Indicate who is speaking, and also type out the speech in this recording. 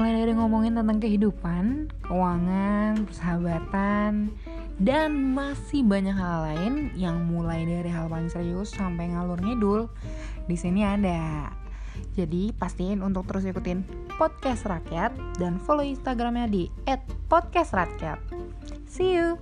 Speaker 1: mulai dari ngomongin tentang kehidupan, keuangan, persahabatan, dan masih banyak hal lain yang mulai dari hal paling serius sampai ngalur ngidul. Di sini ada. Jadi pastiin untuk terus ikutin podcast rakyat dan follow Instagramnya di @podcastrakyat. See you.